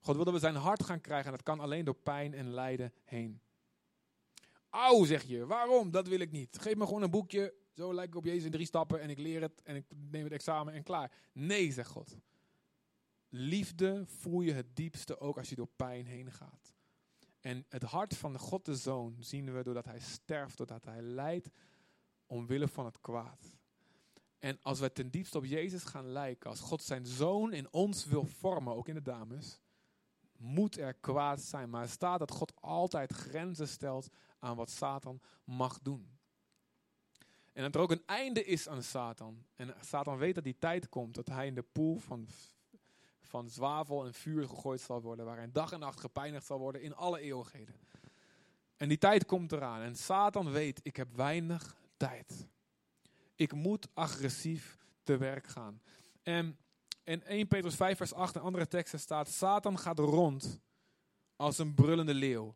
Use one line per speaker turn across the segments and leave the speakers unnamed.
God wil dat we zijn hart gaan krijgen en dat kan alleen door pijn en lijden heen. Auw, zeg je. Waarom? Dat wil ik niet. Geef me gewoon een boekje. Zo lijk ik op Jezus in drie stappen en ik leer het en ik neem het examen en klaar. Nee, zegt God. Liefde voel je het diepste ook als je door pijn heen gaat. En het hart van de God de Zoon zien we doordat hij sterft, doordat hij lijdt omwille van het kwaad. En als we ten diepste op Jezus gaan lijken, als God zijn Zoon in ons wil vormen, ook in de dames, moet er kwaad zijn. Maar er staat dat God altijd grenzen stelt aan wat Satan mag doen. En dat er ook een einde is aan Satan. En Satan weet dat die tijd komt dat hij in de poel van, van zwavel en vuur gegooid zal worden, waar hij dag en nacht gepijnigd zal worden in alle eeuwigheden. En die tijd komt eraan. En Satan weet, ik heb weinig tijd. Ik moet agressief te werk gaan. En in 1 Petrus 5 vers 8 en andere teksten staat, Satan gaat rond als een brullende leeuw.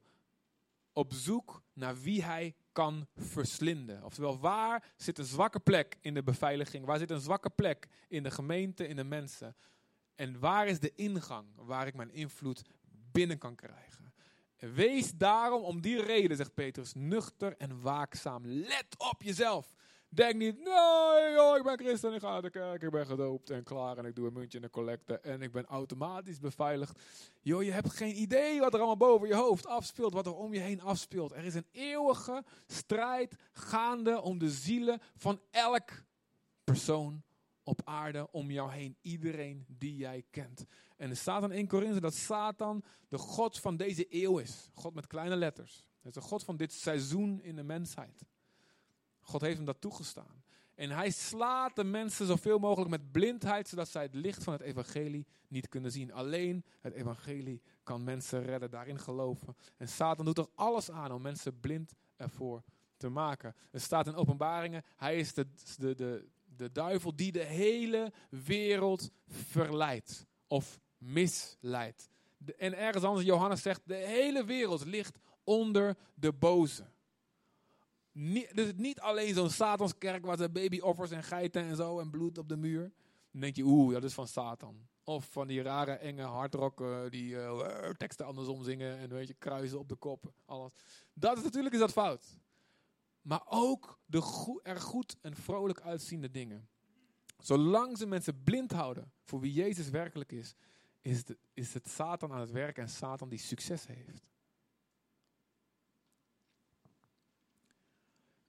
Op zoek naar wie hij kan verslinden. Oftewel, waar zit een zwakke plek in de beveiliging? Waar zit een zwakke plek in de gemeente, in de mensen? En waar is de ingang waar ik mijn invloed binnen kan krijgen? wees daarom om die reden, zegt Petrus, nuchter en waakzaam. Let op jezelf. Denk niet, nee joh, ik ben christen, ik ga naar de kerk, ik ben gedoopt en klaar en ik doe een muntje in de collecte en ik ben automatisch beveiligd. Joh, je hebt geen idee wat er allemaal boven je hoofd afspeelt, wat er om je heen afspeelt. Er is een eeuwige strijd gaande om de zielen van elk persoon op aarde om jou heen. Iedereen die jij kent. En er staat in 1 Korinthe dat Satan de God van deze eeuw is. God met kleine letters. Het is de God van dit seizoen in de mensheid. God heeft hem dat toegestaan. En hij slaat de mensen zoveel mogelijk met blindheid, zodat zij het licht van het evangelie niet kunnen zien. Alleen het evangelie kan mensen redden, daarin geloven. En Satan doet er alles aan om mensen blind ervoor te maken. Er staat in openbaringen, hij is de, de, de, de duivel die de hele wereld verleidt of misleidt. En ergens anders, Johannes zegt, de hele wereld ligt onder de boze. Niet, dus niet alleen zo'n Satanskerk waar ze babyoffers en geiten en zo en bloed op de muur. Dan denk je, oeh, dat is van Satan. Of van die rare, enge hardrocken die uh, teksten andersom zingen en weet je, kruisen op de kop. Alles. Dat is natuurlijk is dat fout. Maar ook de er goed en vrolijk uitziende dingen. Zolang ze mensen blind houden voor wie Jezus werkelijk is, is het, is het Satan aan het werk en Satan die succes heeft.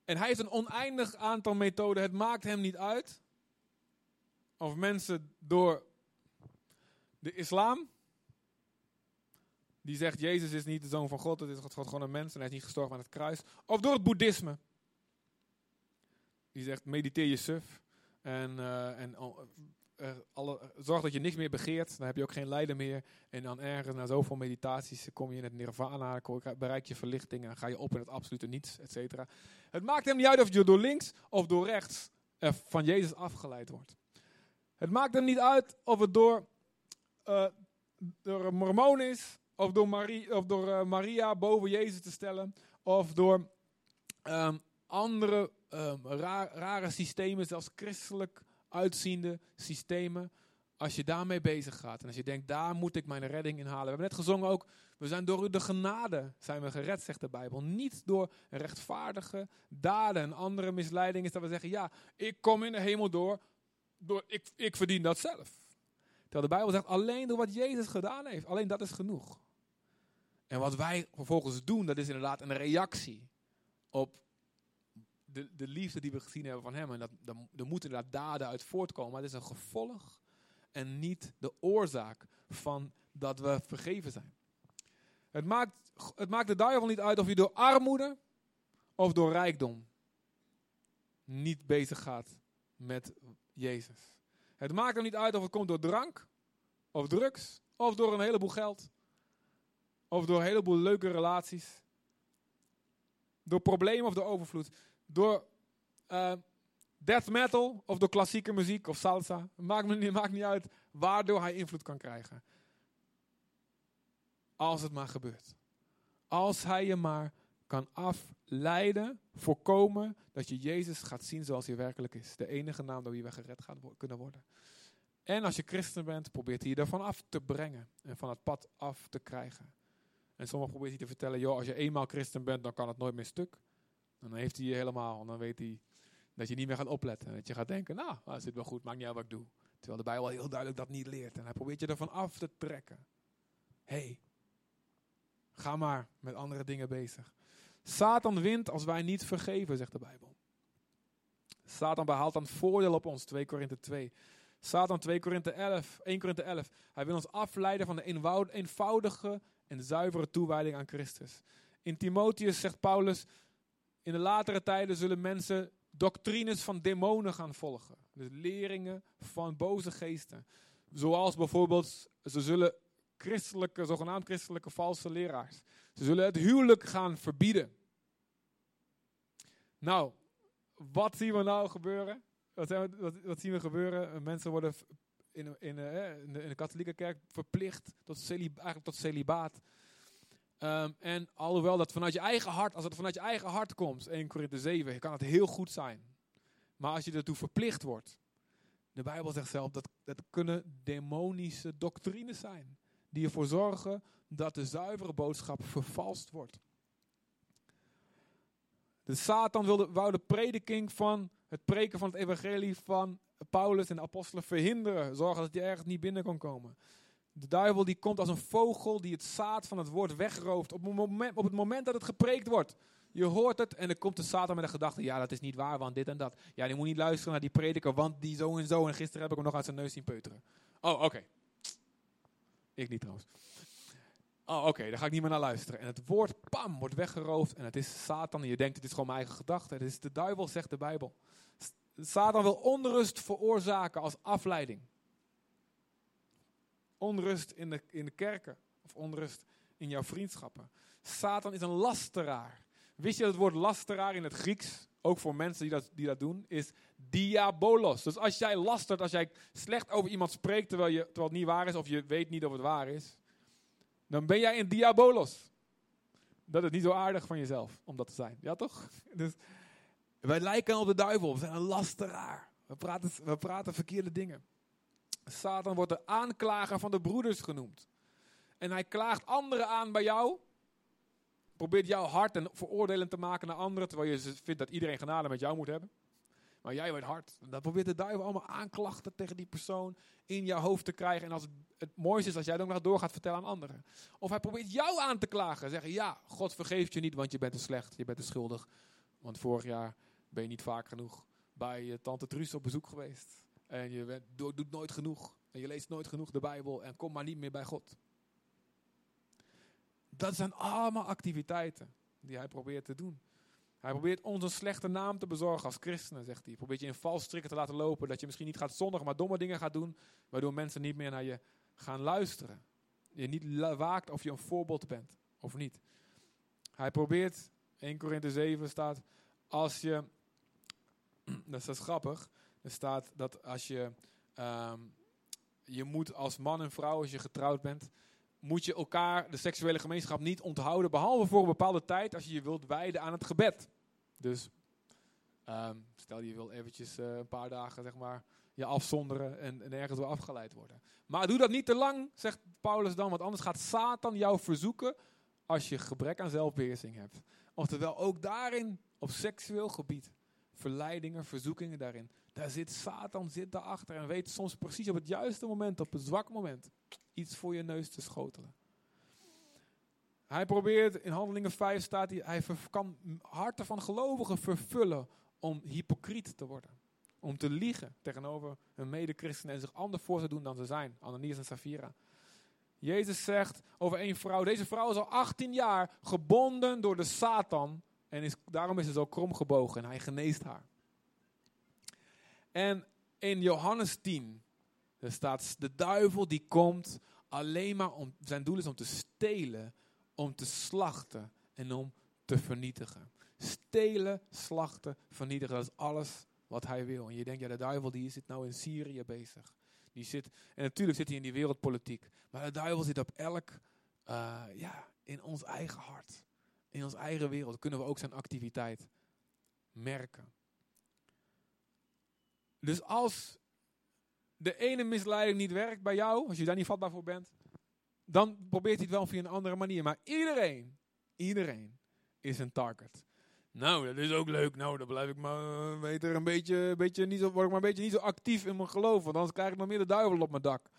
En hij heeft een oneindig aantal methoden. Het maakt hem niet uit of mensen door de islam, die zegt Jezus is niet de zoon van God, het is gewoon een mens en hij is niet gestorven aan het kruis. Of door het boeddhisme, die zegt mediteer je suf en, uh, en uh, alle, zorg dat je niks meer begeert, dan heb je ook geen lijden meer. En dan ergens na zoveel meditaties kom je in het nirvana, bereik je verlichting en ga je op in het absolute niets, et cetera. Het maakt hem niet uit of je door links of door rechts van Jezus afgeleid wordt. Het maakt hem niet uit of het door, uh, door een mormon is, of door, Marie, of door Maria boven Jezus te stellen, of door um, andere ra rare systemen, zelfs christelijk uitziende systemen. Als je daarmee bezig gaat en als je denkt, daar moet ik mijn redding in halen. We hebben net gezongen ook, we zijn door de genade zijn we gered, zegt de Bijbel. Niet door rechtvaardige daden en andere misleidingen. Is dat we zeggen, ja, ik kom in de hemel door, door ik, ik verdien dat zelf. Terwijl de Bijbel zegt, alleen door wat Jezus gedaan heeft, alleen dat is genoeg. En wat wij vervolgens doen, dat is inderdaad een reactie op de, de liefde die we gezien hebben van hem. En dat, er moeten inderdaad daden uit voortkomen. Maar het is een gevolg en niet de oorzaak van dat we vergeven zijn. Het maakt, het maakt de duivel niet uit of je door armoede of door rijkdom niet bezig gaat met Jezus. Het maakt er niet uit of het komt door drank of drugs of door een heleboel geld of door een heleboel leuke relaties. Door problemen of door overvloed door uh, death metal of door klassieke muziek of salsa. Maakt, me niet, maakt niet uit waardoor hij invloed kan krijgen. Als het maar gebeurt. Als hij je maar kan afleiden, voorkomen dat je Jezus gaat zien zoals hij werkelijk is. De enige naam door wie we gered gaan kunnen worden. En als je christen bent, probeert hij je ervan af te brengen en van het pad af te krijgen. En sommigen probeert hij te vertellen, joh, als je eenmaal christen bent, dan kan het nooit meer stuk. En dan heeft hij je helemaal, en dan weet hij dat je niet meer gaat opletten. Dat je gaat denken, nou, dat zit wel goed, maakt niet uit wat ik doe. Terwijl de Bijbel heel duidelijk dat niet leert. En hij probeert je ervan af te trekken. hey, ga maar met andere dingen bezig. Satan wint als wij niet vergeven, zegt de Bijbel. Satan behaalt dan voordeel op ons, 2 Korinthe 2. Satan 2 Korinthe 11, 1 Korinthe 11. Hij wil ons afleiden van de eenvoudige en zuivere toewijding aan Christus. In Timotheus zegt Paulus, in de latere tijden zullen mensen doctrines van demonen gaan volgen. Dus leringen van boze geesten. Zoals bijvoorbeeld, ze zullen christelijke, zogenaamd christelijke valse leraars. Ze zullen het huwelijk gaan verbieden. Nou, wat zien we nou gebeuren? Wat, wat, zien we gebeuren? Mensen worden in, in, eh, de, in de katholieke kerk verplicht tot, celib, tot celibaat. Um, en alhoewel dat vanuit je eigen hart, als het vanuit je eigen hart komt, 1 Korinthe 7, kan het heel goed zijn. Maar als je ertoe verplicht wordt, de Bijbel zegt zelf dat dat kunnen demonische doctrines zijn. Die ervoor zorgen dat de zuivere boodschap vervalst wordt. De Satan wilde, wou de prediking van het preken van het evangelie van Paulus en de apostelen verhinderen. Zorgen dat hij ergens niet binnen kon komen. De duivel die komt als een vogel die het zaad van het woord wegrooft op het moment, op het moment dat het gepreekt wordt. Je hoort het en dan komt de Satan met de gedachte, ja dat is niet waar, want dit en dat. Ja, je moet niet luisteren naar die prediker, want die zo en zo. En gisteren heb ik hem nog uit zijn neus zien peuteren. Oh, oké. Ik niet trouwens. Oh, oké, okay, daar ga ik niet meer naar luisteren. En het woord, pam, wordt weggeroofd. En het is Satan. En je denkt, het is gewoon mijn eigen gedachte. Het is de duivel, zegt de Bijbel. Satan wil onrust veroorzaken als afleiding. Onrust in de, in de kerken. Of onrust in jouw vriendschappen. Satan is een lasteraar. Wist je dat het woord lasteraar in het Grieks, ook voor mensen die dat, die dat doen, is diabolos. Dus als jij lastert, als jij slecht over iemand spreekt terwijl, je, terwijl het niet waar is, of je weet niet of het waar is, dan ben jij een diabolos. Dat is niet zo aardig van jezelf om dat te zijn. Ja, toch? Dus wij lijken op de duivel. We zijn een lasteraar. We praten, we praten verkeerde dingen. Satan wordt de aanklager van de broeders genoemd. En hij klaagt anderen aan bij jou. Probeert jouw hart en veroordelend te maken naar anderen. Terwijl je vindt dat iedereen genade met jou moet hebben. Maar jij wordt hard. Dan probeert de duivel allemaal aanklachten tegen die persoon in jouw hoofd te krijgen. En als het, het mooiste is als jij dan nog door gaat vertellen aan anderen. Of hij probeert jou aan te klagen. Zeggen, ja, God vergeeft je niet, want je bent te slecht. Je bent te schuldig. Want vorig jaar ben je niet vaak genoeg bij tante Truus op bezoek geweest. En je doet nooit genoeg. En je leest nooit genoeg de Bijbel. En kom maar niet meer bij God. Dat zijn allemaal activiteiten die hij probeert te doen. Hij probeert ons een slechte naam te bezorgen als christenen, zegt hij. Hij probeert je in valstrikken te laten lopen. Dat je misschien niet gaat zondigen, maar domme dingen gaat doen. Waardoor mensen niet meer naar je gaan luisteren. Je niet waakt of je een voorbeeld bent of niet. Hij probeert, 1 Korinthe 7 staat, als je, dat is grappig, er staat dat als je, um, je moet als man en vrouw, als je getrouwd bent, moet je elkaar, de seksuele gemeenschap, niet onthouden. Behalve voor een bepaalde tijd, als je je wilt wijden aan het gebed. Dus um, stel je wil eventjes uh, een paar dagen, zeg maar, je afzonderen en, en ergens door afgeleid worden. Maar doe dat niet te lang, zegt Paulus dan, want anders gaat Satan jou verzoeken als je gebrek aan zelfbeheersing hebt. Oftewel, ook daarin, op seksueel gebied, verleidingen, verzoekingen daarin. Daar zit Satan zit daarachter en weet soms precies op het juiste moment, op het zwak moment, iets voor je neus te schotelen. Hij probeert, in Handelingen 5 staat hij, hij kan harten van gelovigen vervullen om hypocriet te worden. Om te liegen tegenover hun medechristenen en zich anders voor te doen dan ze zijn. Ananias en Safira. Jezus zegt over één vrouw, deze vrouw is al 18 jaar gebonden door de Satan. En is, daarom is ze zo krom gebogen en hij geneest haar. En in Johannes 10, er staat de duivel die komt alleen maar om, zijn doel is om te stelen, om te slachten en om te vernietigen. Stelen, slachten, vernietigen, dat is alles wat hij wil. En je denkt, ja de duivel die zit nou in Syrië bezig. Die zit, en natuurlijk zit hij in die wereldpolitiek. Maar de duivel zit op elk, uh, ja, in ons eigen hart. In ons eigen wereld kunnen we ook zijn activiteit merken. Dus als de ene misleiding niet werkt bij jou, als je daar niet vatbaar voor bent, dan probeert hij het wel via een andere manier. Maar iedereen, iedereen is een target. Nou, dat is ook leuk. Nou, dan blijf ik maar beter een beetje, beetje niet zo, ik maar een beetje niet zo actief in mijn geloof. Want anders krijg ik nog meer de duivel op mijn dak.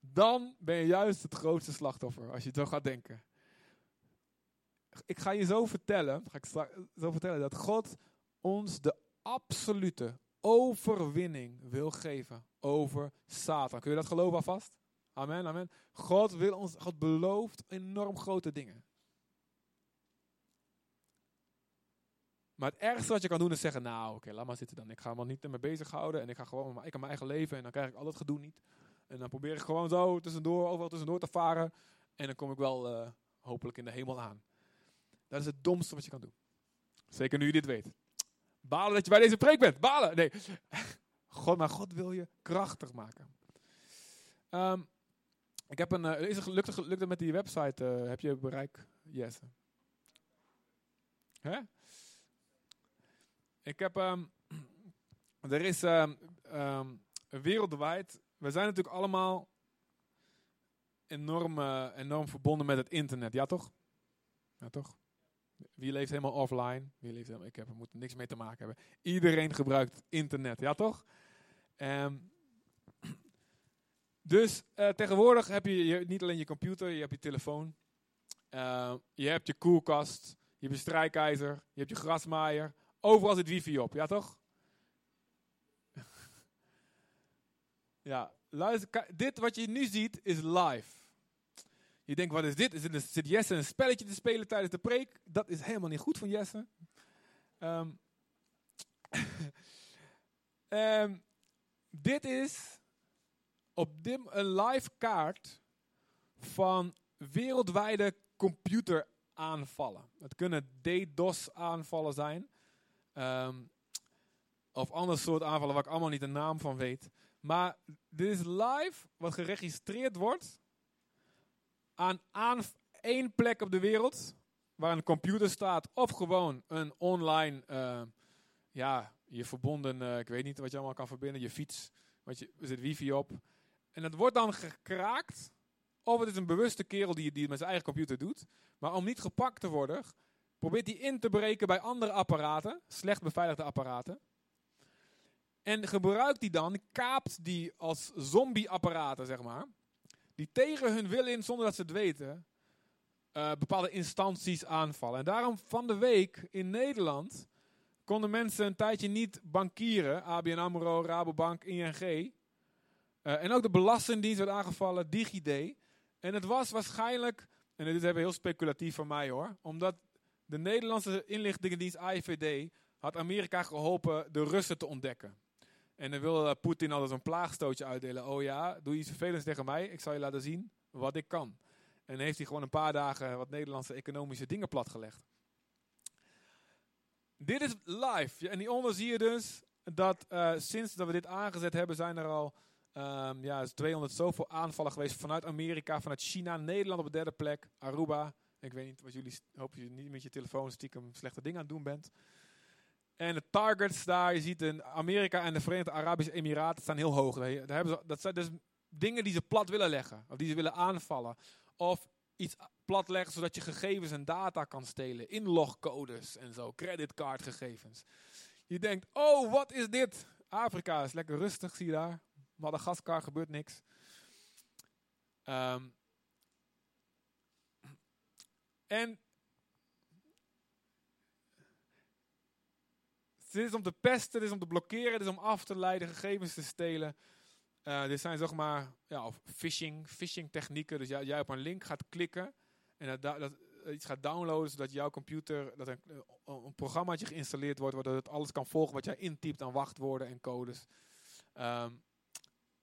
Dan ben je juist het grootste slachtoffer, als je zo gaat denken. Ik ga je zo vertellen, ga ik zo vertellen dat God ons de absolute overwinning wil geven over Satan. Kun je dat geloven alvast? Amen, amen. God wil ons, God belooft enorm grote dingen. Maar het ergste wat je kan doen is zeggen, nou oké, laat maar zitten dan. Ik ga me niet ermee bezighouden en ik ga gewoon ik mijn eigen leven en dan krijg ik al dat gedoe niet. En dan probeer ik gewoon zo tussendoor, overal tussendoor te varen en dan kom ik wel uh, hopelijk in de hemel aan. Dat is het domste wat je kan doen. Zeker nu je dit weet. Balen dat je bij deze preek bent. Balen. Nee. God, maar God wil je krachtig maken. Um, ik heb een, uh, is het, lukt, het, lukt het met die website? Uh, heb je bereik? Yes. Hè? Ik heb, um, er is um, wereldwijd, we zijn natuurlijk allemaal enorm, uh, enorm verbonden met het internet, ja toch? Ja toch? Wie leeft helemaal offline? Wie leeft helemaal, ik heb er niks mee te maken hebben. Iedereen gebruikt internet, ja toch? Um, dus uh, tegenwoordig heb je, niet alleen je computer, je hebt je telefoon. Uh, je hebt je koelkast, je hebt je strijkijzer, je hebt je grasmaaier. Overal zit wifi op, ja toch? ja, luister, dit wat je nu ziet is live. Je denkt, wat is dit? Is zit Jesse een spelletje te spelen tijdens de preek? Dat is helemaal niet goed van Jesse. Um, um, dit is op dit, een live kaart van wereldwijde computeraanvallen. Het kunnen DDoS aanvallen zijn. Um, of ander soort aanvallen waar ik allemaal niet de naam van weet. Maar dit is live wat geregistreerd wordt aan, één plek op de wereld waar een computer staat of gewoon een online, uh, ja, je verbonden, uh, ik weet niet wat je allemaal kan verbinden, je fiets, wat je, er zit wifi op. En het wordt dan gekraakt, of het is een bewuste kerel die, die het met zijn eigen computer doet, maar om niet gepakt te worden, probeert hij in te breken bij andere apparaten, slecht beveiligde apparaten. En gebruikt die dan, kaapt die als zombie-apparaten, zeg maar, die tegen hun wil in, zonder dat ze het weten, uh, bepaalde instanties aanvallen. En daarom van de week in Nederland konden mensen een tijdje niet bankieren. ABN AMRO, Rabobank, ING. Eh, en ook de Belastingdienst werd aangevallen, DigiD. En het was waarschijnlijk, en dit is even heel speculatief van mij hoor, omdat de Nederlandse inlichtingendienst AIVD had Amerika geholpen de Russen te ontdekken. En dan wil Poetin altijd een plaagstootje uitdelen. Oh ja, doe iets vervelends tegen mij. Ik zal je laten zien wat ik kan. En heeft hij gewoon een paar dagen wat Nederlandse economische dingen platgelegd. Dit is live. En hieronder zie je dus dat uh, sinds dat we dit aangezet hebben, zijn er al um, ja, 200 zoveel aanvallen geweest vanuit Amerika, vanuit China, Nederland op de derde plek, Aruba. Ik weet niet wat jullie, hoop je niet met je telefoon stiekem slechte dingen aan het doen bent. En de targets daar, je ziet in Amerika en de Verenigde Arabische Emiraten staan heel hoog. Daar hebben ze, dat zijn dus dingen die ze plat willen leggen, of die ze willen aanvallen. Of iets plat leggen zodat je gegevens en data kan stelen. Inlogcodes en zo, creditcardgegevens. Je denkt, oh wat is dit? Afrika is lekker rustig, zie je daar. Madagaskar gebeurt niks. Um, en dit is om te pesten, dit is om te blokkeren, dit is om af te leiden, gegevens te stelen. Uh, dit zijn zeg maar ja, of phishing, phishing technieken. Dus jij, op een link gaat klikken en dat, dat, iets gaat downloaden, zodat jouw computer, dat een, een programmaatje geïnstalleerd wordt, waardoor het alles kan volgen wat jij intypt aan wachtwoorden en codes. Um,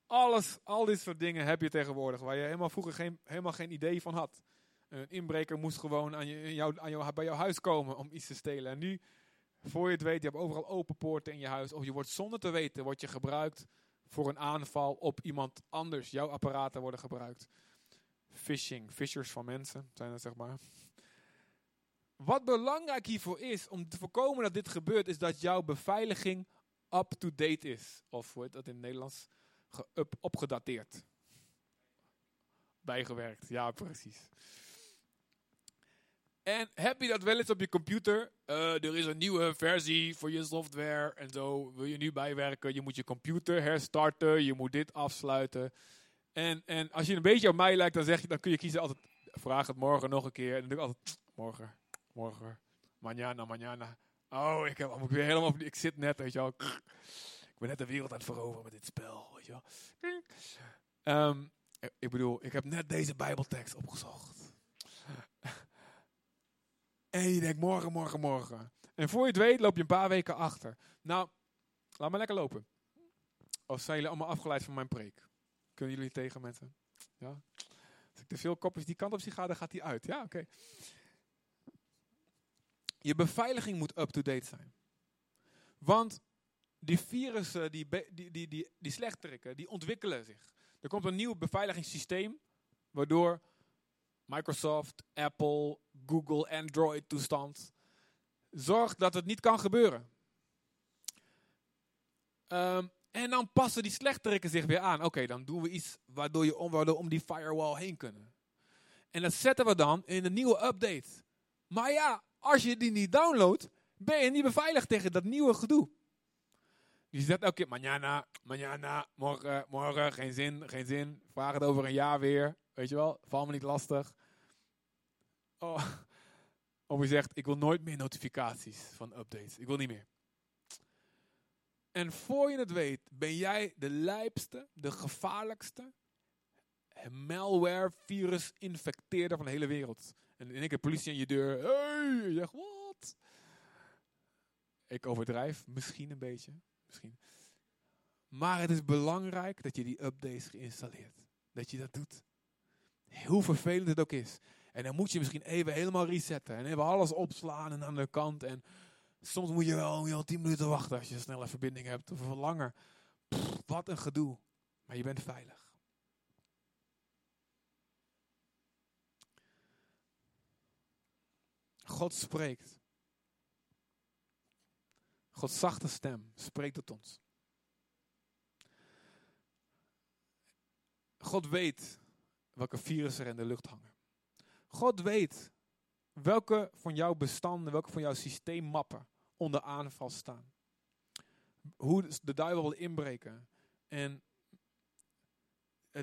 alles, al dit soort dingen heb je tegenwoordig, waar je helemaal vroeger geen, helemaal geen idee van had. Een inbreker moest gewoon aan je, aan jou, bij jouw huis komen om iets te stelen. En nu, voor je het weet, je hebt overal open poorten in je huis. Of je wordt zonder te weten, wordt je gebruikt voor een aanval op iemand anders. Jouw apparaten worden gebruikt. Phishing, fishers van mensen zijn dat zeg maar. Wat belangrijk hiervoor is, om te voorkomen dat dit gebeurt, is dat jouw beveiliging up-to-date is. Of heet dat in het Nederlands? ge-up, opgedateerd. Bijgewerkt, ja precies. En heb je dat wel eens op je computer? Uh, er is een nieuwe versie voor je software en zo. Wil je nu bijwerken? Je moet je computer herstarten. Je moet dit afsluiten. En, en als je een beetje op mij lijkt, dan, zeg je, dan kun je kiezen altijd... Vraag het morgen nog een keer. En dan doe ik altijd... Morgen, morgen, mañana, mañana. Oh, ik, heb, ik, weer helemaal, ik zit net, weet je wel. Ik ben net de wereld aan het veroveren met dit spel, weet je wel. Um, ik bedoel, ik heb net deze Bijbeltekst opgezocht. En je denkt morgen, morgen, morgen. En voor je het weet loop je een paar weken achter. Nou, laat maar lekker lopen. Of zijn jullie allemaal afgeleid van mijn preek? Kunnen jullie tegen mensen? Ja? Als ik te veel kopjes die kant op zie gaan, dan gaat die uit. Ja, oké. Je beveiliging moet up-to-date zijn. Want die virussen die, die, die, die, die ontwikkelen zich. Er komt een nieuw beveiligingssysteem, waardoor Microsoft, Apple, Google, Android toestand. Zorg dat het niet kan gebeuren. Um, en dan passen die slechteriken zich weer aan. Oké, dan doen we iets waardoor, je om, om die firewall heen kunnen. En dat zetten we dan in een nieuwe update. Maar ja, als je die niet downloadt, ben je niet beveiligd tegen dat nieuwe gedoe. Je zegt elke keer, mañana, morgen, morgen, geen zin, geen zin. Vraag het over een jaar weer. Weet je wel, val me niet lastig. Oh. Of je zegt, ik wil nooit meer notificaties van updates. Ik wil niet meer. En voor je het weet, ben jij de lijpste, de gevaarlijkste malware, virus, infecteerder van de hele wereld. En in één keer politie aan je deur. Hey, je zegt, wat? Ik overdrijf misschien een beetje. Misschien. Maar het is belangrijk dat je die updates geïnstalleerd. Dat je dat doet. Hoe vervelend het ook is. En dan moet je misschien even helemaal resetten. En even alles opslaan en aan de kant. En soms moet je wel, je 10 minuten wachten als je een snelle verbinding hebt. Of langer. wat een gedoe. Maar je bent veilig. God spreekt. Gods zachte stem spreekt tot ons. God weet welke virussen er in de lucht hangen. God weet welke van jouw bestanden, welke van jouw systeemmappen onder aanval staan. Hoe de duivel wil inbreken en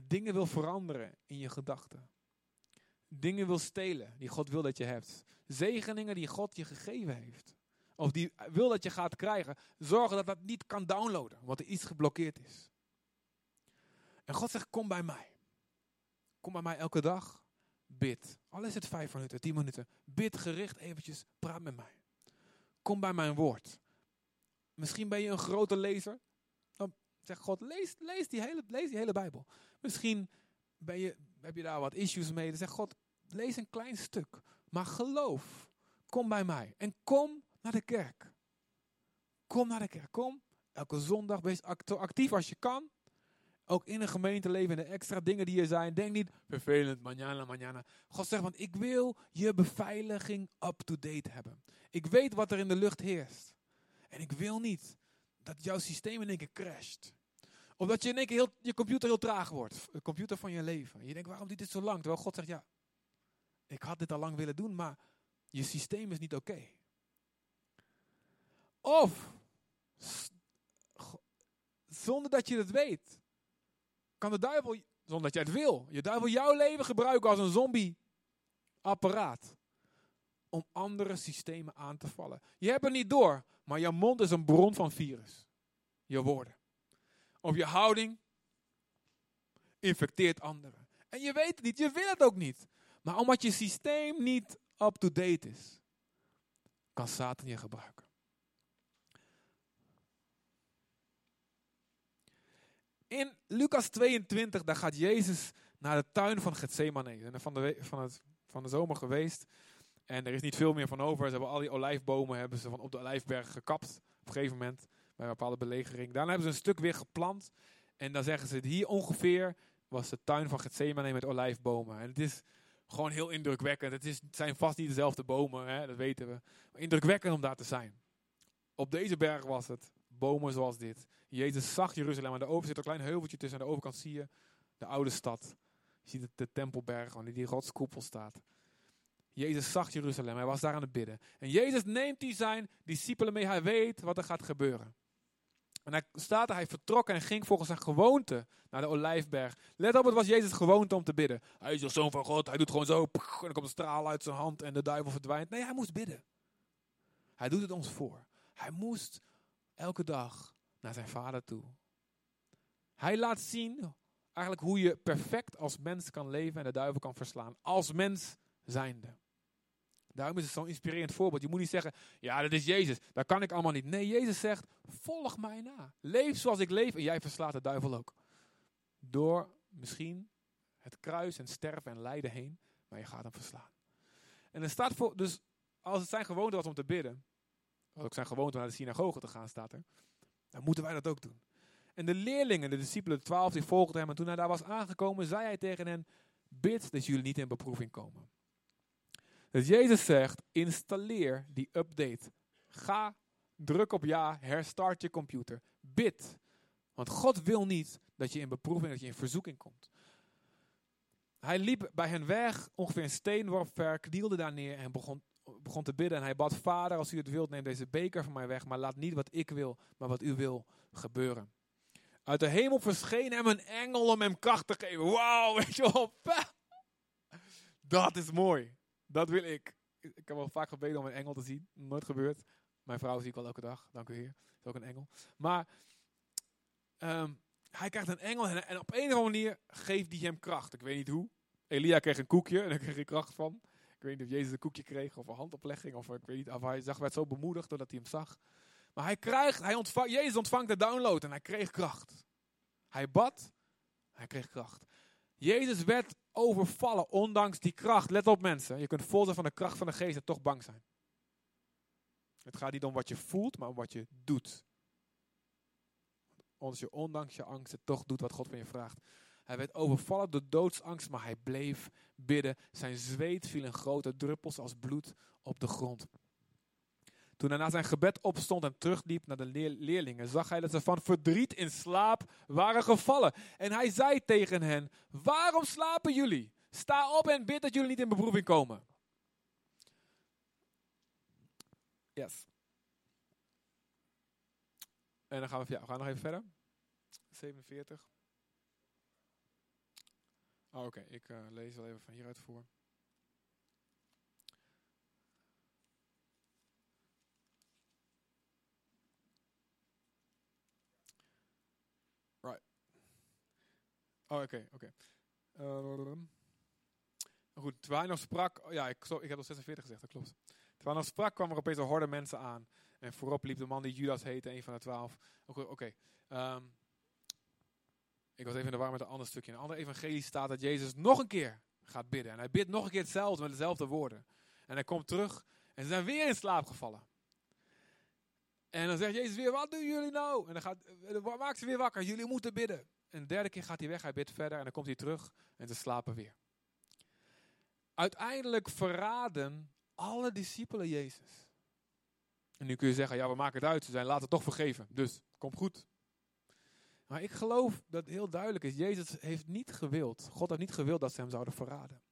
dingen wil veranderen in je gedachten. Dingen wil stelen die God wil dat je hebt. Zegeningen die God je gegeven heeft. Of die wil dat je gaat krijgen. Zorgen dat dat niet kan downloaden, want er iets geblokkeerd is. En God zegt, kom bij mij. Kom bij mij elke dag. Bid. Al is het vijf minuten, tien minuten. Bid gericht eventjes. Praat met mij. Kom bij mijn woord. Misschien ben je een grote lezer. Dan zegt God, lees, lees, die hele, lees die hele Bijbel. Misschien ben je, heb je daar wat issues mee. Dan zegt God, lees een klein stuk. Maar geloof. Kom bij mij. En kom naar de kerk. Kom naar de kerk. Kom elke zondag. Wees actief als je kan. Ook in een gemeente leven, de extra dingen die er zijn. Denk niet, vervelend, manjana, manjana. God zegt, want ik wil je beveiliging up-to-date hebben. Ik weet wat er in de lucht heerst. En ik wil niet dat jouw systeem in één keer crasht. Of dat je in één keer heel, je computer heel traag wordt. De computer van je leven. Je denkt, waarom duurt dit zo lang? Terwijl God zegt, ja, ik had dit al lang willen doen, maar je systeem is niet oké. Of, zonder dat je het weet, kan de duivel, zonder dat jij het wil, je duivel jouw leven gebruiken als een zombie-apparaat. Om andere systemen aan te vallen. Je hebt het niet door, maar je mond is een bron van virus. Je woorden. Of je houding infecteert anderen. En je weet het niet, je wil het ook niet. Maar omdat je systeem niet up-to-date is, kan Satan je gebruiken. In Lucas 22, daar gaat Jezus naar de tuin van Gethsemane. En van de, van, het, van de zomer geweest. En er is niet veel meer van over. Ze hebben al die olijfbomen hebben ze van op de olijfberg gekapt. Op een gegeven moment, bij een bepaalde belegering. Daarna hebben ze een stuk weer geplant. En dan zeggen ze, hier ongeveer was de tuin van Gethsemane met olijfbomen. En het is gewoon heel indrukwekkend. Het, is, zijn vast niet dezelfde bomen, hè, dat weten we. Maar indrukwekkend om daar te zijn. Op deze berg was het bomen zoals dit. Jezus zag Jeruzalem. De overkant zit een klein heuveltje tussen. Aan de overkant zie je de oude stad. Je ziet de tempelberg, wanneer die rotskoepel staat. Jezus zag Jeruzalem. Hij was daar aan het bidden. En Jezus neemt die zijn discipelen mee. Hij weet wat er gaat gebeuren. En hij staat er, hij vertrok en ging volgens zijn gewoonte naar de olijfberg. Let op, het was Jezus gewoonte om te bidden. Hij is de zoon van God, hij doet gewoon zo. En dan komt een straal uit zijn hand en de duivel verdwijnt. Nee, hij moest bidden. Hij doet het ons voor. Hij moest elke dag naar zijn vader toe. Hij laat zien eigenlijk hoe je perfect als mens kan leven en de duivel kan verslaan. Als mens zijnde. Daarom is het zo'n inspirerend voorbeeld. Je moet niet zeggen, ja, dat is Jezus. Dat kan ik allemaal niet. Nee, Jezus zegt, volg mij na. Leef zoals ik leef en jij verslaat de duivel ook. Door misschien het kruis en sterven en lijden heen, maar je gaat hem verslaan. En er staat voor, dus als het zijn gewoonte was om te bidden, wat ook zijn gewoonte om naar de synagoge te gaan, staat er, dan moeten wij dat ook doen. En de leerlingen, de discipelen, de twaalf, die volgden hem. En toen hij daar was aangekomen, zei hij tegen hen, bid dat jullie niet in beproeving komen. Dus Jezus zegt, installeer die update. Ga, druk op ja, herstart je computer. Bid. Want God wil niet dat je in beproeving, dat je in verzoeking komt. Hij liep bij hen weg, ongeveer een steenworp ver, knielde daar neer en begon, begon te bidden. En hij bad, vader, als u het wilt, neem deze beker van mij weg. Maar laat niet wat ik wil, maar wat u wil gebeuren. Uit de hemel verscheen hem een engel om hem kracht te geven. Wauw, weet je wel. Dat is mooi. Dat wil ik. Ik heb wel vaak gebeden om een engel te zien. Nooit gebeurd. Mijn vrouw zie ik wel elke dag. Dank u Heer. Is ook een engel. Maar ehm, hij krijgt een engel en, op een of andere manier geeft hij hem kracht. Ik weet niet hoe. Elia kreeg een koekje en daar kreeg hij kracht van. Ik weet niet of Jezus een koekje kreeg of een handoplegging. Of ik weet niet. Of hij zag, werd zo bemoedigd doordat hij hem zag. Maar hij krijgt, hij ontvangt, Jezus ontvangt de download en hij kreeg kracht. Hij bad, hij kreeg kracht. Jezus werd overvallen, ondanks die kracht. Let op mensen, je kunt vol zijn van de kracht van de geest en toch bang zijn. Het gaat niet om wat je voelt, maar om wat je doet. Als je ondanks je angsten toch doet wat God van je vraagt. Hij werd overvallen door doodsangst, maar hij bleef bidden. Zijn zweet viel in grote druppels als bloed op de grond. Toen hij na zijn gebed opstond en terugliep naar de leerlingen, zag hij dat ze van verdriet in slaap waren gevallen. En hij zei tegen hen: Waarom slapen jullie? Sta op en bid dat jullie niet in beproeving komen. Yes. En dan gaan we, ja, we gaan nog even verder. 47. Oh, Oké, ik uh, lees wel even van hieruit voor. Oh, oké, oké. Ehm, goed, terwijl hij nog sprak... Oh ja, ik, ik heb al 46 gezegd, dat klopt. Terwijl hij nog sprak, kwam er opeens een horde mensen aan. En voorop liep de man die Judas heette, een van de twaalf. Oké, ehm, ik was even in de war met een ander stukje. In een ander evangelie staat dat Jezus nog een keer gaat bidden. En hij bidt nog een keer hetzelfde, met dezelfde woorden. En hij komt terug en ze zijn weer in slaap gevallen. En dan zegt Jezus weer, wat doen jullie nou? En dan, gaat, dan maakt ze weer wakker, jullie moeten bidden. En de derde keer gaat hij weg, hij bidt verder en dan komt hij terug en ze slapen weer. Uiteindelijk verraden alle discipelen Jezus. En nu kun je zeggen, ja we maken het uit, ze zijn later toch vergeven, dus komt goed. Maar ik geloof dat heel duidelijk is, Jezus heeft niet gewild, God heeft niet gewild dat ze hem zouden verraden.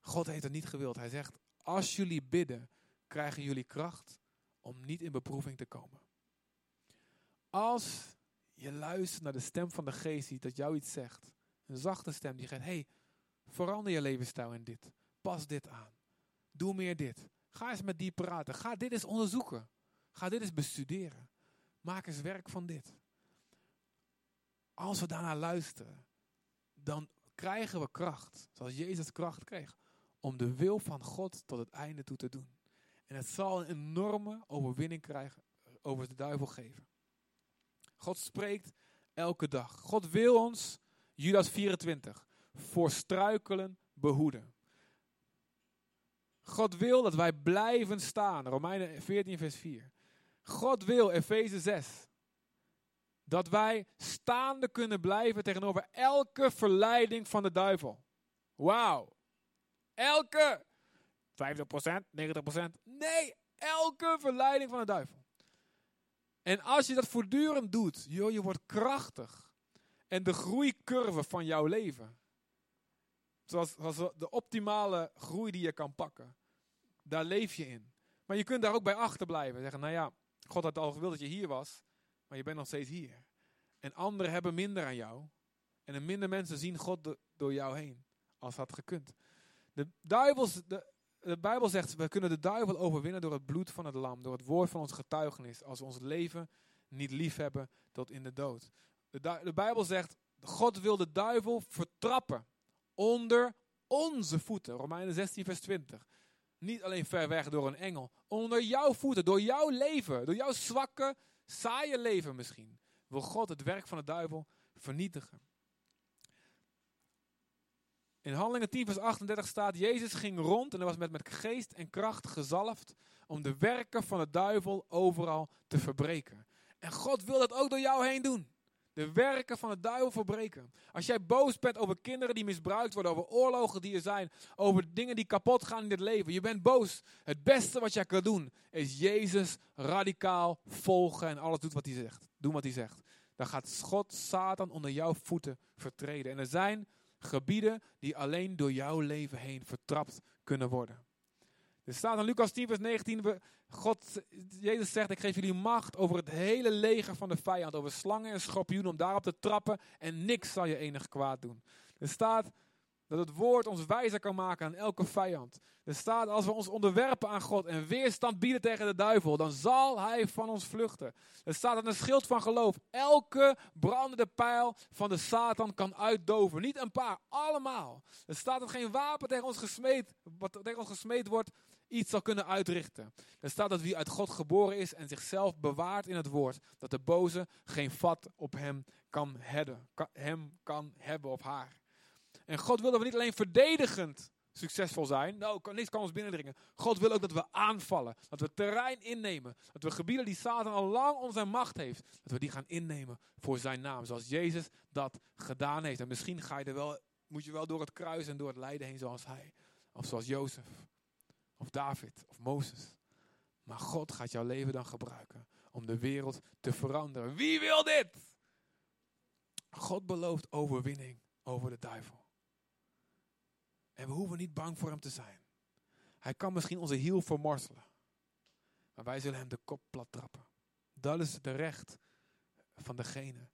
God heeft het niet gewild. Hij zegt, als jullie bidden, krijgen jullie kracht om niet in beproeving te komen. Als je luistert naar de stem van de geest die dat jou iets zegt. Een zachte stem die zegt, hey, verander je levensstijl in dit. Pas dit aan. Doe meer dit. Ga eens met die praten. Ga dit eens onderzoeken. Ga dit eens bestuderen. Maak eens werk van dit. Als we daarnaar luisteren, dan krijgen we kracht, zoals Jezus kracht kreeg, om de wil van God tot het einde toe te doen. En het zal een enorme overwinning krijgen, over de duivel geven. God spreekt elke dag. God wil ons, Judas 24, voor struikelen behoeden. God wil dat wij blijven staan. Romeinen 14, vers 4. God wil, Efeze 6, dat wij staande kunnen blijven tegenover elke verleiding van de duivel. Wauw. Elke 50%, 90%. Nee, elke verleiding van de duivel. En als je dat voortdurend doet, joh, je wordt krachtig. En de groeicurve van jouw leven, zoals, zoals de optimale groei die je kan pakken, daar leef je in. Maar je kunt daar ook bij achterblijven. Zeggen, nou ja, God had al gewild dat je hier was, maar je bent nog steeds hier. En anderen hebben minder aan jou. En de minder mensen zien God door jou heen, als had gekund. De, duivels, de, de Bijbel zegt, we kunnen de duivel overwinnen door het bloed van het lam, door het woord van ons getuigenis, als we ons leven niet lief hebben tot in de dood. De, de Bijbel zegt, God wil de duivel vertrappen onder onze voeten. Romeinen 16, vers 20. Niet alleen ver weg door een engel. Onder jouw voeten, door jouw leven, door jouw zwakke, saaie leven misschien. Wil God het werk van de duivel vernietigen. In Handelingen 10 vers 38 staat, Jezus ging rond en hij was met, met geest en kracht gezalfd om de werken van de duivel overal te verbreken. En God wil dat ook door jou heen doen. De werken van de duivel verbreken. Als jij boos bent over kinderen die misbruikt worden, over oorlogen die er zijn, over dingen die kapot gaan in het leven. Je bent boos. Het beste wat jij kan doen is Jezus radicaal volgen en alles doet wat hij zegt. Doen wat hij zegt. Dan gaat God Satan onder jouw voeten vertreden. En er zijn gebieden die alleen door jouw leven heen vertrapt kunnen worden. Er staat in Lucas 10, vers 19, God, Jezus zegt, ik geef jullie macht over het hele leger van de vijand, over slangen en schorpioenen, om daarop te trappen en niks zal je enig kwaad doen. Er staat dat het woord ons wijzer kan maken aan elke vijand. Er staat, als we ons onderwerpen aan God en weerstand bieden tegen de duivel, dan zal hij van ons vluchten. Er staat aan een schild van geloof, elke brandende pijl van de Satan kan uitdoven. Niet een paar, allemaal. Er staat dat geen wapen tegen ons gesmeed, wat tegen ons gesmeed wordt, iets zal kunnen uitrichten. Er staat dat wie uit God geboren is en zichzelf bewaart in het woord, dat de boze geen vat op hem kan hebben, hem kan hebben of haar. En God wil dat we niet alleen verdedigend succesvol zijn. Nou, niks kan ons binnendringen. God wil ook dat we aanvallen. Dat we terrein innemen. Dat we gebieden die Satan al lang onze macht heeft. Dat we die gaan innemen voor zijn naam. Zoals Jezus dat gedaan heeft. En misschien ga je er wel, moet je wel door het kruis en door het lijden heen zoals hij. Of zoals Jozef. Of David. Of Mozes. Maar God gaat jouw leven dan gebruiken. Om de wereld te veranderen. Wie wil dit? God belooft overwinning over de duivel. En we hoeven niet bang voor hem te zijn. Hij kan misschien onze hiel vermorselen. Maar wij zullen hem de kop plat trappen. Dat is de recht van degene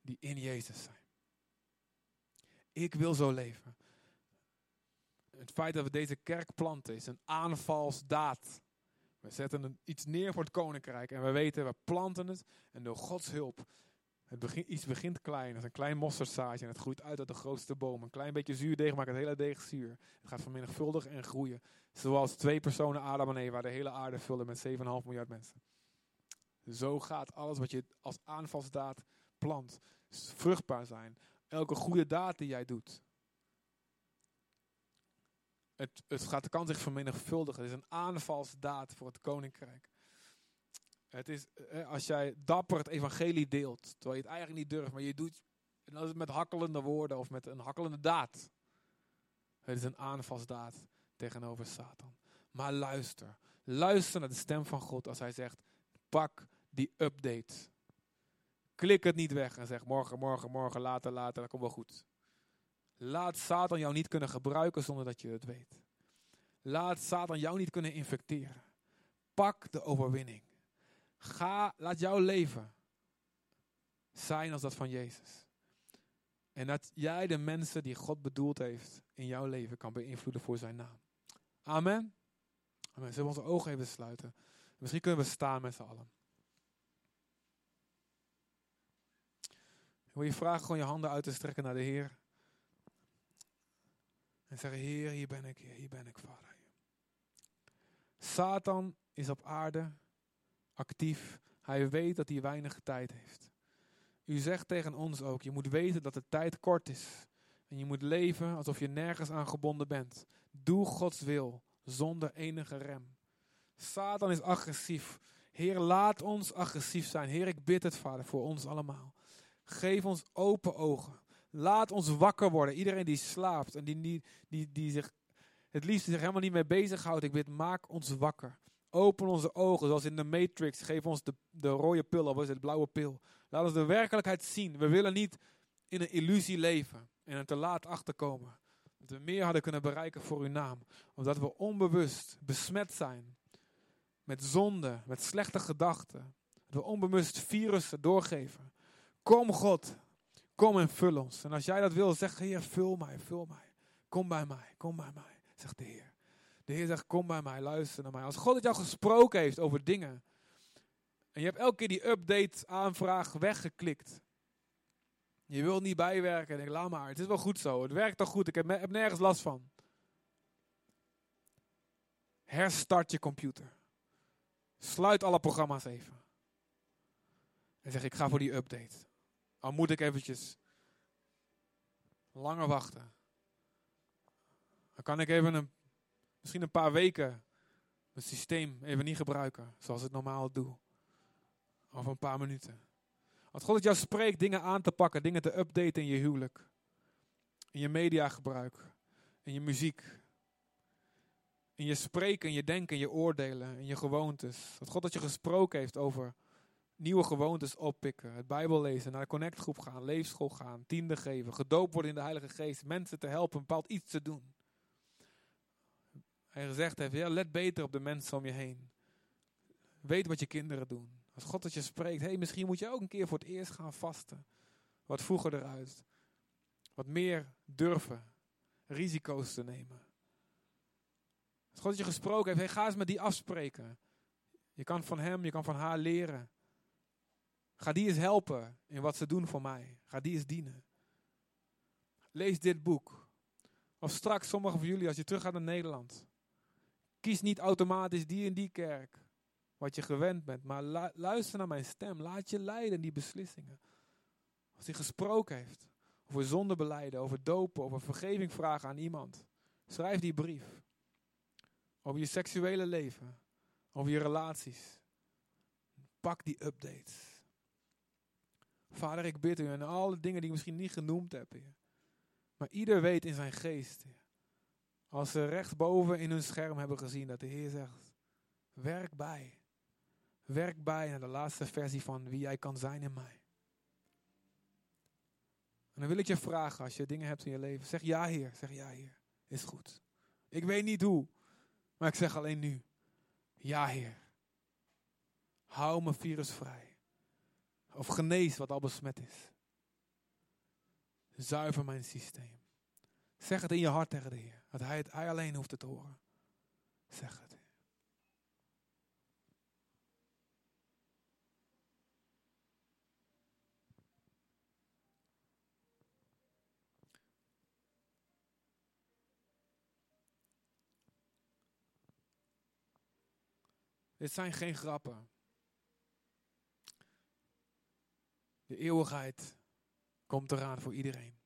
die in Jezus zijn. Ik wil zo leven. Het feit dat we deze kerk planten is een aanvalsdaad. We zetten iets neer voor het koninkrijk en we weten, we planten het en door Gods hulp het begint, iets begint klein, als een klein mosterdzaadje en het groeit uit uit de grootste boom. Een klein beetje zuurdeeg maakt het hele deeg zuur. Het gaat vermenigvuldigen en groeien. Zoals twee personen Adam en Eva de hele aarde vullen met 7,5 miljard mensen. Zo gaat alles wat je als aanvalsdaad plant vruchtbaar zijn. Elke goede daad die jij doet. Het, het gaat, kan zich vermenigvuldigen. Het is een aanvalsdaad voor het koninkrijk. Het is, eh, als jij dapper het evangelie deelt, terwijl je het eigenlijk niet durft, maar je doet en het met hakkelende woorden of met een hakkelende daad. Het is een aanvalsdaad tegenover Satan. Maar luister, luister naar de stem van God als hij zegt, pak die update. Klik het niet weg en zeg morgen, morgen, morgen, later, later, dat komt wel goed. Laat Satan jou niet kunnen gebruiken zonder dat je het weet. Laat Satan jou niet kunnen infecteren. Pak de overwinning. Ga, laat jouw leven zijn als dat van Jezus. En dat jij de mensen die God bedoeld heeft in jouw leven kan beïnvloeden voor zijn naam. Amen. Amen. Zullen we onze ogen even sluiten? Misschien kunnen we staan met z'n allen. Ik wil je vragen gewoon je handen uit te strekken naar de Heer. En zeggen, Heer, hier ben ik, hier ben ik, Vader. Satan is op aarde actief. Hij weet dat hij weinig tijd heeft. U zegt tegen ons ook, je moet weten dat de tijd kort is. En je moet leven alsof je nergens aan gebonden bent. Doe Gods wil, zonder enige rem. Satan is agressief. Heer, laat ons agressief zijn. Heer, ik bid het, Vader, voor ons allemaal. Geef ons open ogen. Laat ons wakker worden. Iedereen die slaapt en die, die, die, die zich het liefst zich helemaal niet mee bezighoudt. Ik bid, maak ons wakker. Open onze ogen, zoals in de Matrix. Geef ons de, de rode pil, of is het blauwe pil. Laat ons de werkelijkheid zien. We willen niet in een illusie leven en er te laat achterkomen. Dat we meer hadden kunnen bereiken voor uw naam. Omdat we onbewust besmet zijn met zonde, met slechte gedachten. Dat we onbewust virussen doorgeven. Kom God, kom en vul ons. En als jij dat wil, zeg Heer, vul mij, vul mij. Kom bij mij, kom bij mij, zegt de Heer. De Heer zegt, kom bij mij, luister naar mij. Als God het jou gesproken heeft over dingen. En je hebt elke keer die update aanvraag weggeklikt. Je wil niet bijwerken. Denk, laat maar, het is wel goed zo. Het werkt toch goed, ik heb, heb nergens last van. Herstart je computer. Sluit alle programma's even. En zeg, ik ga voor die update. Al moet ik eventjes langer wachten. Dan kan ik even een Misschien een paar weken het systeem even niet gebruiken zoals ik normaal doe. Of een paar minuten. Als God het jou spreekt dingen aan te pakken, dingen te updaten in je huwelijk. In je mediagebruik. In je muziek. In je spreken, in je denken, in je oordelen, in je gewoontes. Dat God dat je gesproken heeft over nieuwe gewoontes oppikken. Het Bijbel lezen, naar de connectgroep gaan, leefschool gaan, tiende geven, gedoopt worden in de Heilige Geest. Mensen te helpen bepaald iets te doen hij gezegd heeft, ja, let beter op de mensen om je heen. Weet wat je kinderen doen. Als God dat je spreekt, hey, misschien moet je ook een keer voor het eerst gaan vasten. Wat vroeger eruit. Wat meer durven. Risico's te nemen. Als God dat je gesproken heeft, hey, ga eens met die afspreken. Je kan van hem, je kan van haar leren. Ga die eens helpen in wat ze doen voor mij. Ga die eens dienen. Lees dit boek. Of straks, sommigen van jullie, als je terug gaat naar Nederland. Kies niet automatisch die en die kerk. Wat je gewend bent. Maar luister naar mijn stem. Laat je leiden die beslissingen. Als hij gesproken heeft. Over zonde beleiden. Over dopen. Over vergeving vragen aan iemand. Schrijf die brief. Over je seksuele leven. Over je relaties. Pak die updates. Vader, ik bid u en alle dingen die ik misschien niet genoemd heb. Maar ieder weet in zijn geest. Als ze rechtsboven in hun scherm hebben gezien dat de Heer zegt, werk bij. Werk bij naar de laatste versie van wie jij kan zijn in mij. En dan wil ik je vragen, als je dingen hebt in je leven, zeg ja Heer, zeg ja Heer, is goed. Ik weet niet hoe, maar ik zeg alleen nu, ja Heer. Hou me virusvrij. Of genees wat al besmet is. Zuiver mijn systeem. Zeg het in je hart tegen de Heer. Dat hij, het, hij alleen hoeft het te horen. Zeg het. Dit zijn geen grappen. De eeuwigheid komt eraan voor iedereen.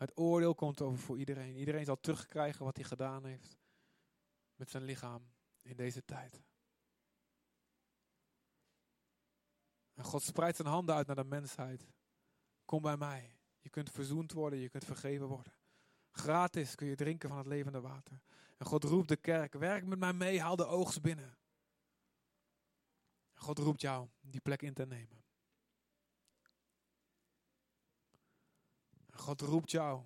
Het oordeel komt over voor iedereen. Iedereen zal terugkrijgen wat hij gedaan heeft met zijn lichaam in deze tijd. En God spreidt zijn handen uit naar de mensheid. Kom bij mij. Je kunt verzoend worden, je kunt vergeven worden. Gratis kun je drinken van het levende water. En God roept de kerk, werk met mij mee, haal de oogst binnen. God roept jou die plek in te nemen. God roept jou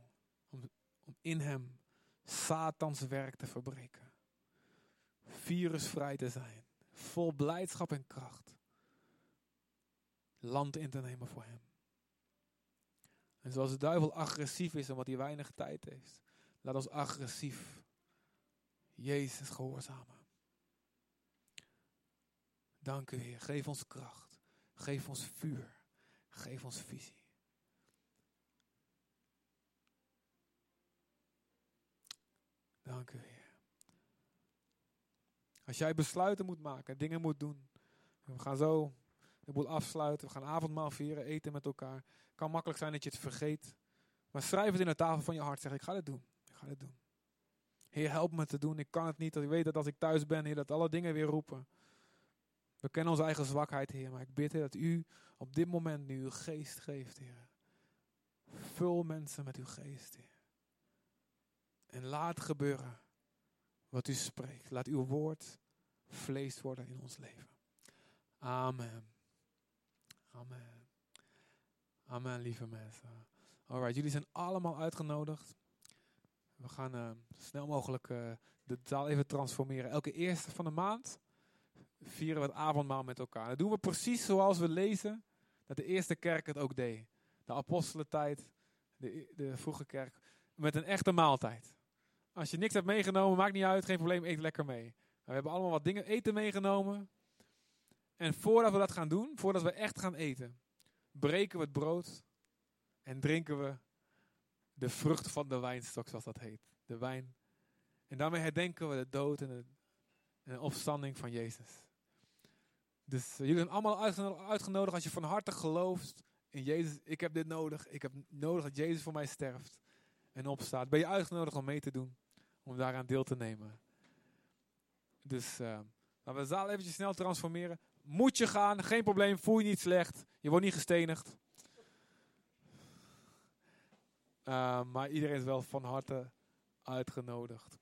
om, om in hem Satans werk te verbreken. Virusvrij te zijn. Vol blijdschap en kracht. Land in te nemen voor hem. En zoals de duivel agressief is omdat hij weinig tijd heeft. Laat ons agressief Jezus gehoorzamen. Dank u Heer. Geef ons kracht. Geef ons vuur. Geef ons visie. Dank u, Heer. Als jij besluiten moet maken, dingen moet doen. We gaan zo de boel afsluiten. We gaan avondmaal vieren, eten met elkaar. Het kan makkelijk zijn dat je het vergeet. Maar schrijf het in de tafel van je hart. Zeg, ik ga dit doen. Ik ga dit doen. Heer, help me te doen. Ik kan het niet. Ik weet dat als ik thuis ben, Heer, dat alle dingen weer roepen. We kennen onze eigen zwakheid, Heer. Maar ik bid, Heer, dat u op dit moment nu uw geest geeft, Heer. Vul mensen met uw geest, Heer. En laat gebeuren wat u spreekt. Laat uw woord vlees worden in ons leven. Amen. Amen. Amen, lieve mensen. Alright, jullie zijn allemaal uitgenodigd. We gaan uh, snel mogelijk uh, de taal even transformeren. Elke eerste van de maand vieren we het avondmaal met elkaar. Dat doen we precies zoals we lezen dat de eerste kerk het ook deed. De apostelentijd, de, de vroege kerk, met een echte maaltijd. Als je niks hebt meegenomen, maakt niet uit, geen probleem, eet lekker mee. we hebben allemaal wat dingen eten meegenomen. En voordat we dat gaan doen, voordat we echt gaan eten, breken we het brood en drinken we de vrucht van de wijnstok, zoals dat heet. De wijn. En daarmee herdenken we de dood en de, opstanding van Jezus. Dus uh, jullie zijn allemaal uitgenodigd als je van harte gelooft in Jezus. Ik heb dit nodig. Ik heb nodig dat Jezus voor mij sterft en opstaat. Ben je uitgenodigd om mee te doen. Om daaraan deel te nemen. Dus uh, laten we de zaal eventjes snel transformeren. Moet je gaan, geen probleem, voel je niet slecht. Je wordt niet gestenigd. Uh, maar iedereen is wel van harte uitgenodigd.